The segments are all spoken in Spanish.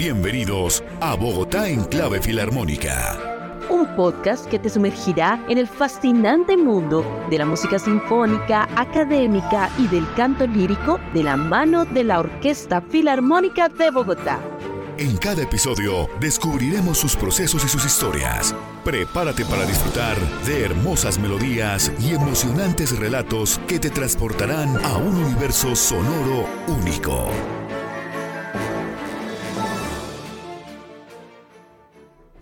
Bienvenidos a Bogotá en Clave Filarmónica. Un podcast que te sumergirá en el fascinante mundo de la música sinfónica, académica y del canto lírico de la mano de la Orquesta Filarmónica de Bogotá. En cada episodio descubriremos sus procesos y sus historias. Prepárate para disfrutar de hermosas melodías y emocionantes relatos que te transportarán a un universo sonoro único.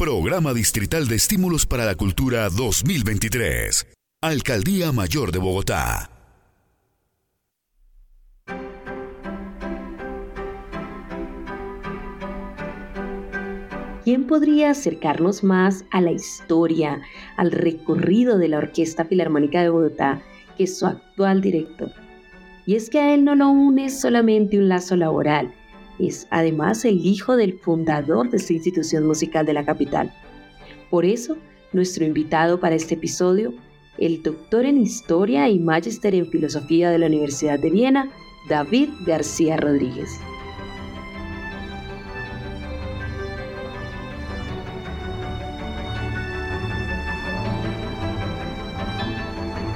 Programa Distrital de Estímulos para la Cultura 2023. Alcaldía Mayor de Bogotá. ¿Quién podría acercarnos más a la historia, al recorrido de la Orquesta Filarmónica de Bogotá que su actual director? Y es que a él no lo une solamente un lazo laboral, es además el hijo del fundador de esta institución musical de la capital. Por eso, nuestro invitado para este episodio, el doctor en Historia y Magister en Filosofía de la Universidad de Viena, David García Rodríguez.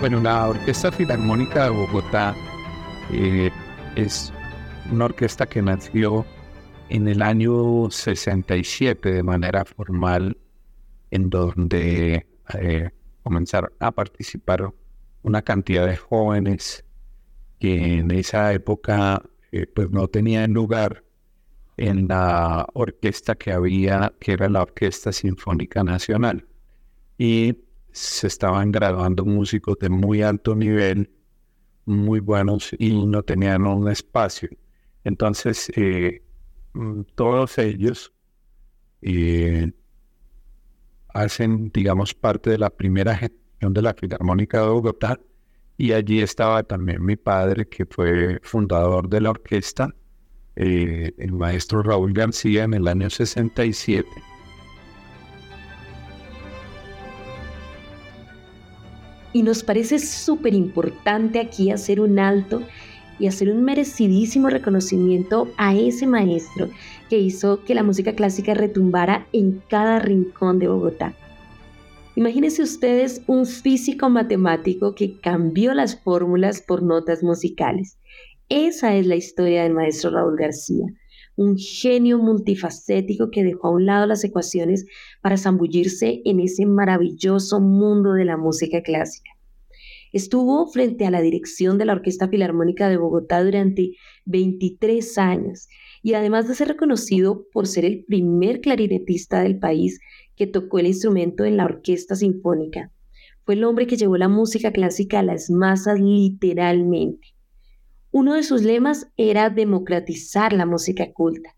Bueno, la Orquesta Filarmónica de Bogotá eh, es una orquesta que nació en el año 67 de manera formal, en donde eh, comenzaron a participar una cantidad de jóvenes que en esa época eh, pues no tenían lugar en la orquesta que había, que era la Orquesta Sinfónica Nacional. Y se estaban graduando músicos de muy alto nivel, muy buenos, y no tenían un espacio. Entonces, eh, mm, todos ellos eh, hacen, digamos, parte de la primera gestión de la Filarmónica de Bogotá y allí estaba también mi padre, que fue fundador de la orquesta, eh, el maestro Raúl García, en el año 67. Y nos parece súper importante aquí hacer un alto y hacer un merecidísimo reconocimiento a ese maestro que hizo que la música clásica retumbara en cada rincón de Bogotá. Imagínense ustedes un físico matemático que cambió las fórmulas por notas musicales. Esa es la historia del maestro Raúl García, un genio multifacético que dejó a un lado las ecuaciones para zambullirse en ese maravilloso mundo de la música clásica. Estuvo frente a la dirección de la Orquesta Filarmónica de Bogotá durante 23 años y además de ser reconocido por ser el primer clarinetista del país que tocó el instrumento en la Orquesta Sinfónica, fue el hombre que llevó la música clásica a las masas literalmente. Uno de sus lemas era democratizar la música culta,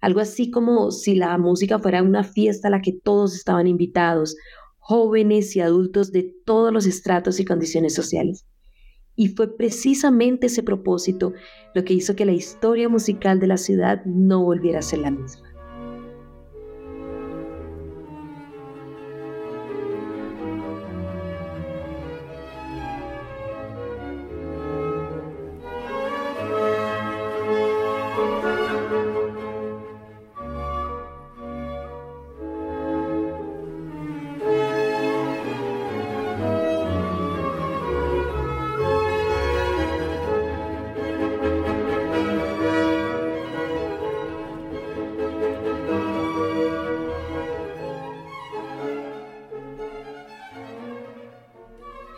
algo así como si la música fuera una fiesta a la que todos estaban invitados jóvenes y adultos de todos los estratos y condiciones sociales. Y fue precisamente ese propósito lo que hizo que la historia musical de la ciudad no volviera a ser la misma.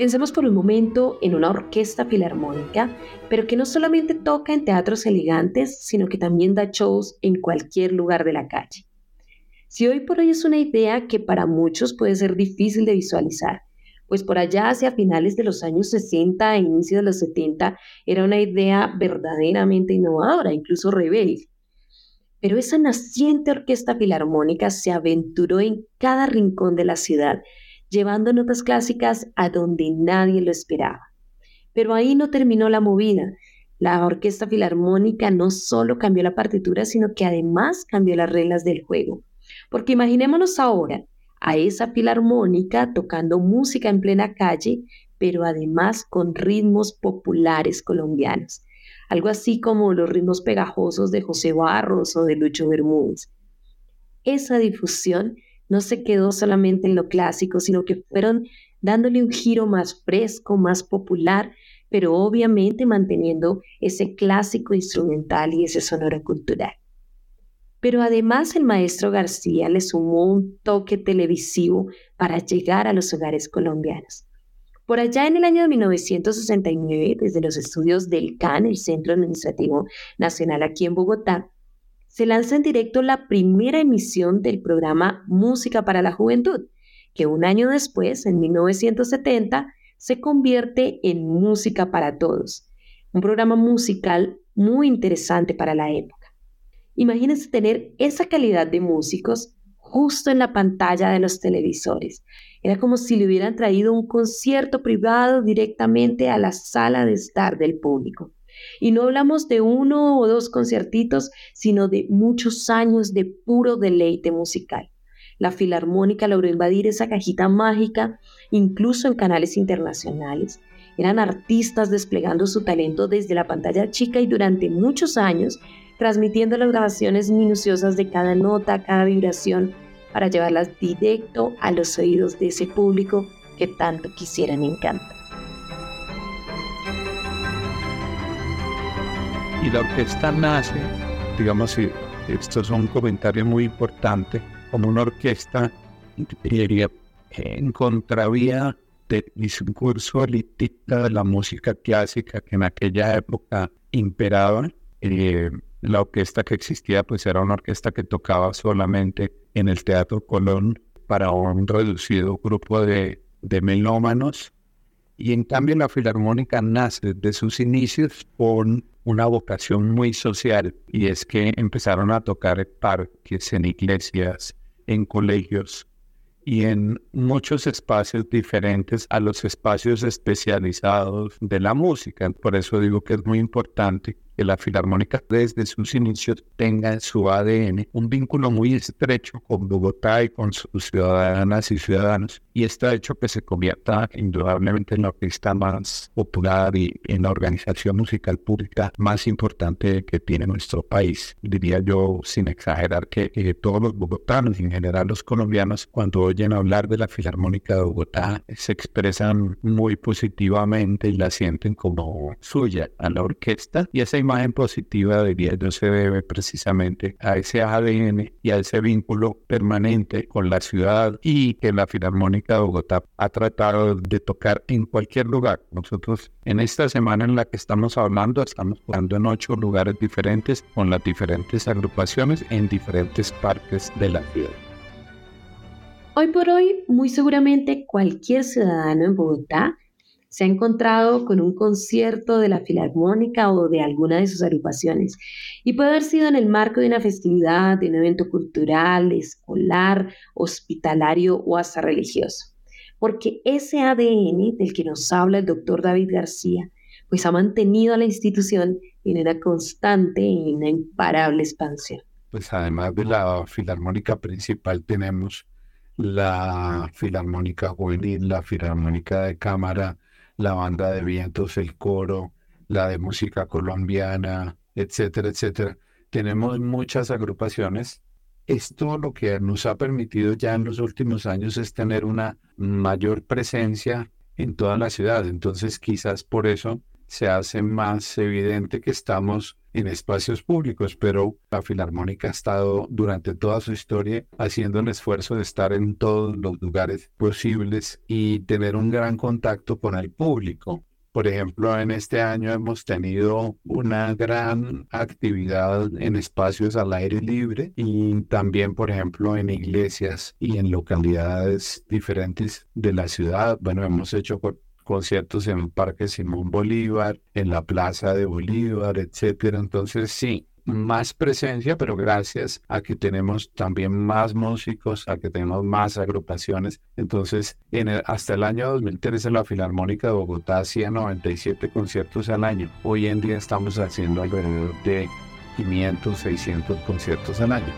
Pensemos por un momento en una orquesta filarmónica, pero que no solamente toca en teatros elegantes, sino que también da shows en cualquier lugar de la calle. Si hoy por hoy es una idea que para muchos puede ser difícil de visualizar, pues por allá hacia finales de los años 60 e inicio de los 70 era una idea verdaderamente innovadora, incluso rebelde. Pero esa naciente orquesta filarmónica se aventuró en cada rincón de la ciudad, llevando notas clásicas a donde nadie lo esperaba. Pero ahí no terminó la movida. La Orquesta Filarmónica no solo cambió la partitura, sino que además cambió las reglas del juego. Porque imaginémonos ahora a esa filarmónica tocando música en plena calle, pero además con ritmos populares colombianos. Algo así como los ritmos pegajosos de José Barros o de Lucho Bermúdez. esa difusión no se quedó solamente en lo clásico, sino que fueron dándole un giro más fresco, más popular, pero obviamente manteniendo ese clásico instrumental y ese sonoro cultural. Pero además el maestro García le sumó un toque televisivo para llegar a los hogares colombianos. Por allá en el año de 1969, desde los estudios del CAN, el Centro Administrativo Nacional aquí en Bogotá, se lanza en directo la primera emisión del programa Música para la Juventud, que un año después, en 1970, se convierte en Música para Todos, un programa musical muy interesante para la época. Imagínense tener esa calidad de músicos justo en la pantalla de los televisores. Era como si le hubieran traído un concierto privado directamente a la sala de estar del público. Y no hablamos de uno o dos conciertitos, sino de muchos años de puro deleite musical. La Filarmónica logró invadir esa cajita mágica, incluso en canales internacionales. Eran artistas desplegando su talento desde la pantalla chica y durante muchos años transmitiendo las grabaciones minuciosas de cada nota, cada vibración, para llevarlas directo a los oídos de ese público que tanto quisieran encantar. Y la orquesta nace, digamos, esto es un comentario muy importante, como una orquesta en contravía del discurso elitista de la música clásica que en aquella época imperaba. Eh, la orquesta que existía pues era una orquesta que tocaba solamente en el Teatro Colón para un reducido grupo de, de melómanos y en cambio la Filarmónica nace desde sus inicios con una vocación muy social y es que empezaron a tocar parques, en iglesias, en colegios y en muchos espacios diferentes a los espacios especializados de la música. Por eso digo que es muy importante que la Filarmónica desde sus inicios tenga en su ADN un vínculo muy estrecho con Bogotá y con sus ciudadanas y ciudadanos. Y esto ha hecho que se convierta indudablemente en la orquesta más popular y en la organización musical pública más importante que tiene nuestro país. Diría yo, sin exagerar, que, todos los bogotanos y en general los colombianos, cuando oyen hablar de la Filarmónica de Bogotá, se expresan muy positivamente y la sienten como suya a la orquesta. Y esa imagen positiva diría yo se debe precisamente a ese ADN y a ese vínculo permanente con la ciudad y que la Filarmónica de Bogotá ha tratado de tocar en cualquier lugar. Nosotros en esta semana en la que estamos hablando estamos jugando en ocho lugares diferentes con las diferentes agrupaciones en diferentes parques de la ciudad. Hoy por hoy, muy seguramente cualquier ciudadano en Bogotá se ha encontrado con un concierto de la Filarmónica o de alguna de sus agrupaciones. Y puede haber sido en el marco de una festividad, de un evento cultural, escolar, hospitalario o hasta religioso. Porque ese ADN del que nos habla el doctor David García, pues ha mantenido a la institución en una constante y una imparable expansión. Pues además de la Filarmónica principal tenemos la Filarmónica Juvenil, la Filarmónica de Cámara, la banda de vientos, el coro, la de música colombiana, etcétera, etcétera. Tenemos muchas agrupaciones. Esto lo que nos ha permitido ya en los últimos años es tener una mayor presencia en toda la ciudad. Entonces quizás por eso se hace más evidente que estamos en espacios públicos, pero la Filarmónica ha estado durante toda su historia haciendo el esfuerzo de estar en todos los lugares posibles y tener un gran contacto con el público. Por ejemplo, en este año hemos tenido una gran actividad en espacios al aire libre y también, por ejemplo, en iglesias y en localidades diferentes de la ciudad. Bueno, hemos hecho conciertos en el Parque Simón Bolívar, en la Plaza de Bolívar, etcétera. Entonces, sí, más presencia, pero gracias a que tenemos también más músicos, a que tenemos más agrupaciones. Entonces, en hasta el año 2013 la Filarmónica de Bogotá hacía 97 conciertos al año. Hoy en día estamos haciendo alrededor de 500, 600 conciertos al año.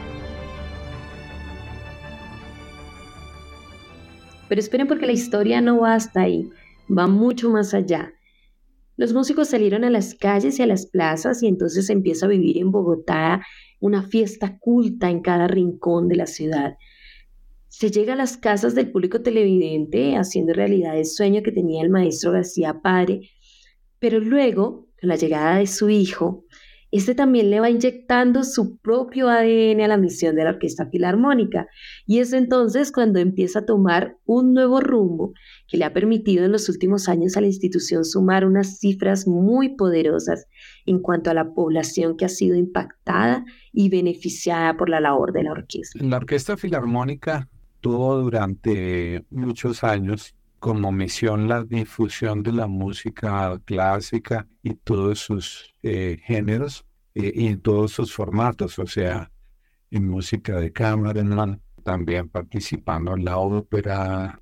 Pero esperen porque la historia no va hasta ahí va mucho más allá. Los músicos salieron a las calles y a las plazas y entonces empieza a vivir en Bogotá una fiesta culta en cada rincón de la ciudad. Se llega a las casas del público televidente haciendo realidad el sueño que tenía el maestro García padre, pero luego, con la llegada de su hijo, este también le va inyectando su propio ADN a la misión de la Orquesta Filarmónica y es entonces cuando empieza a tomar un nuevo rumbo que le ha permitido en los últimos años a la institución sumar unas cifras muy poderosas en cuanto a la población que ha sido impactada y beneficiada por la labor de la orquesta. La Orquesta Filarmónica tuvo durante muchos años como misión la difusión de la música clásica y todos sus eh, géneros eh, y todos sus formatos, o sea, en música de cámara, también participando en la ópera.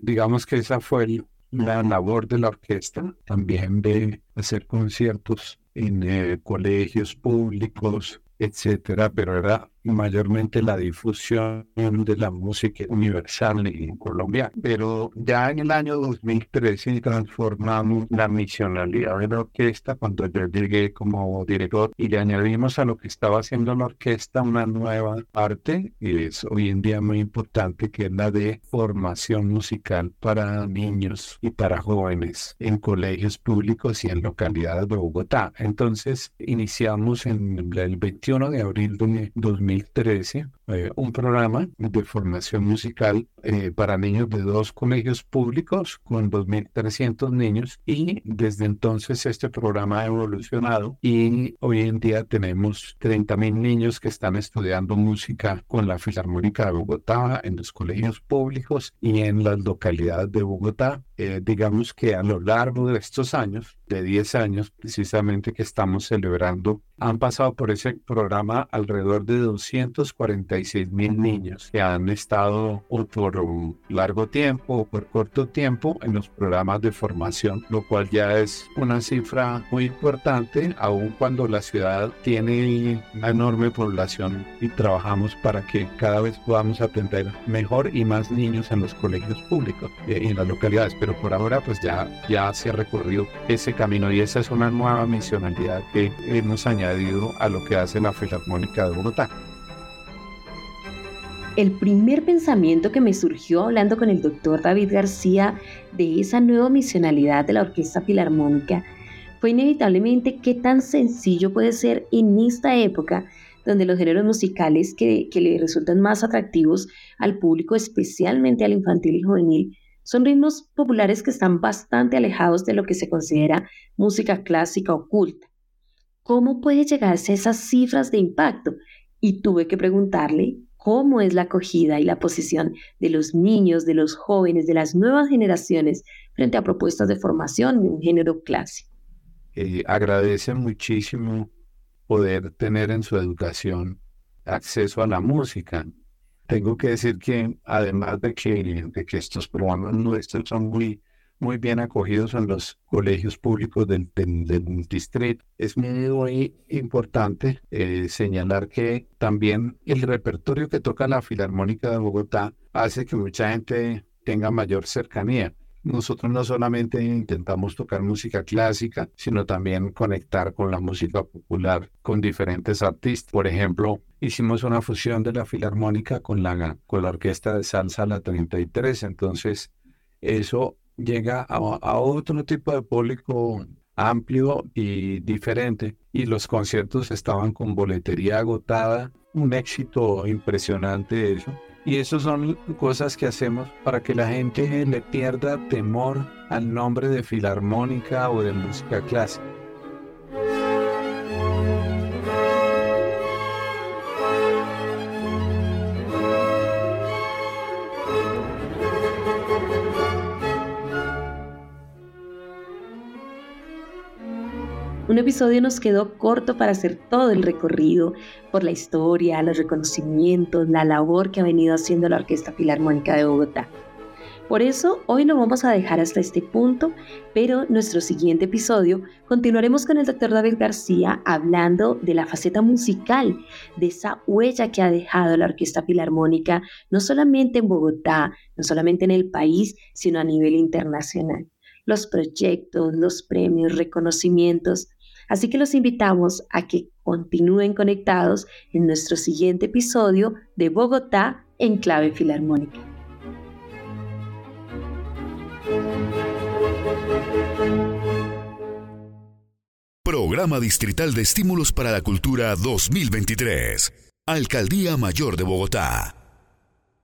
digamos que esa fue la labor de la orquesta, también de hacer conciertos en eh, colegios públicos, etcétera, pero era mayormente la difusión de la música universal en Colombia. Pero ya en el año 2013 transformamos la misionalidad de la orquesta cuando yo llegué como director y le añadimos a lo que estaba haciendo la orquesta una nueva parte y es hoy en día muy importante que es la de formación musical para niños y para jóvenes en colegios públicos y en localidades de Bogotá. Entonces iniciamos en el 21 de abril de 2013 2013 eh, un programa de formación musical eh, para niños de dos colegios públicos con 2.300 niños y desde entonces este programa ha evolucionado y hoy en día tenemos 30.000 niños que están estudiando música con la Filarmónica de Bogotá en los colegios públicos y en las localidades de Bogotá. Eh, digamos que a lo largo de estos años, de 10 años precisamente que estamos celebrando, han pasado por ese programa alrededor de 246 mil niños que han estado por un largo tiempo o por corto tiempo en los programas de formación, lo cual ya es una cifra muy importante, aun cuando la ciudad tiene una enorme población y trabajamos para que cada vez podamos atender mejor y más niños en los colegios públicos y en las localidades. Pero por ahora pues ya, ya se ha recorrido ese camino y esa es una nueva misionalidad que hemos añadido a lo que hace la Filarmónica de Bogotá. El primer pensamiento que me surgió hablando con el doctor David García de esa nueva misionalidad de la Orquesta Filarmónica fue inevitablemente qué tan sencillo puede ser en esta época donde los géneros musicales que, que le resultan más atractivos al público, especialmente al infantil y juvenil, son ritmos populares que están bastante alejados de lo que se considera música clásica oculta. ¿Cómo puede llegarse a esas cifras de impacto? Y tuve que preguntarle cómo es la acogida y la posición de los niños, de los jóvenes, de las nuevas generaciones frente a propuestas de formación en un género clásico. Eh, agradece muchísimo poder tener en su educación acceso a la música. Tengo que decir que además de que, de que estos programas nuestros son muy muy bien acogidos en los colegios públicos del, distrito. Es muy importante eh, señalar que también el repertorio que toca la Filarmónica de Bogotá hace que mucha gente tenga mayor cercanía. Nosotros no solamente intentamos tocar música clásica, sino también conectar con la música popular, con diferentes artistas. Por ejemplo, hicimos una fusión de la Filarmónica con la, con la Orquesta de Salsa La 33. Entonces, eso llega a, otro tipo de público amplio y diferente. Y los conciertos estaban con boletería agotada, un éxito impresionante eso. Y eso son cosas que hacemos para que la gente le pierda temor al nombre de filarmónica o de música clásica. Un episodio nos quedó corto para hacer todo el recorrido por la historia, los reconocimientos, la labor que ha venido haciendo la Orquesta Filarmónica de Bogotá. Por eso hoy lo vamos a dejar hasta este punto, pero nuestro siguiente episodio continuaremos con el doctor David García hablando de la faceta musical, de esa huella que ha dejado la Orquesta Filarmónica, no solamente en Bogotá, no solamente en el país, sino a nivel internacional. los proyectos, los premios, reconocimientos. Así que los invitamos a que continúen conectados en nuestro siguiente episodio de Bogotá en clave filarmónica. Programa Distrital de Estímulos para la Cultura 2023. Alcaldía Mayor de Bogotá.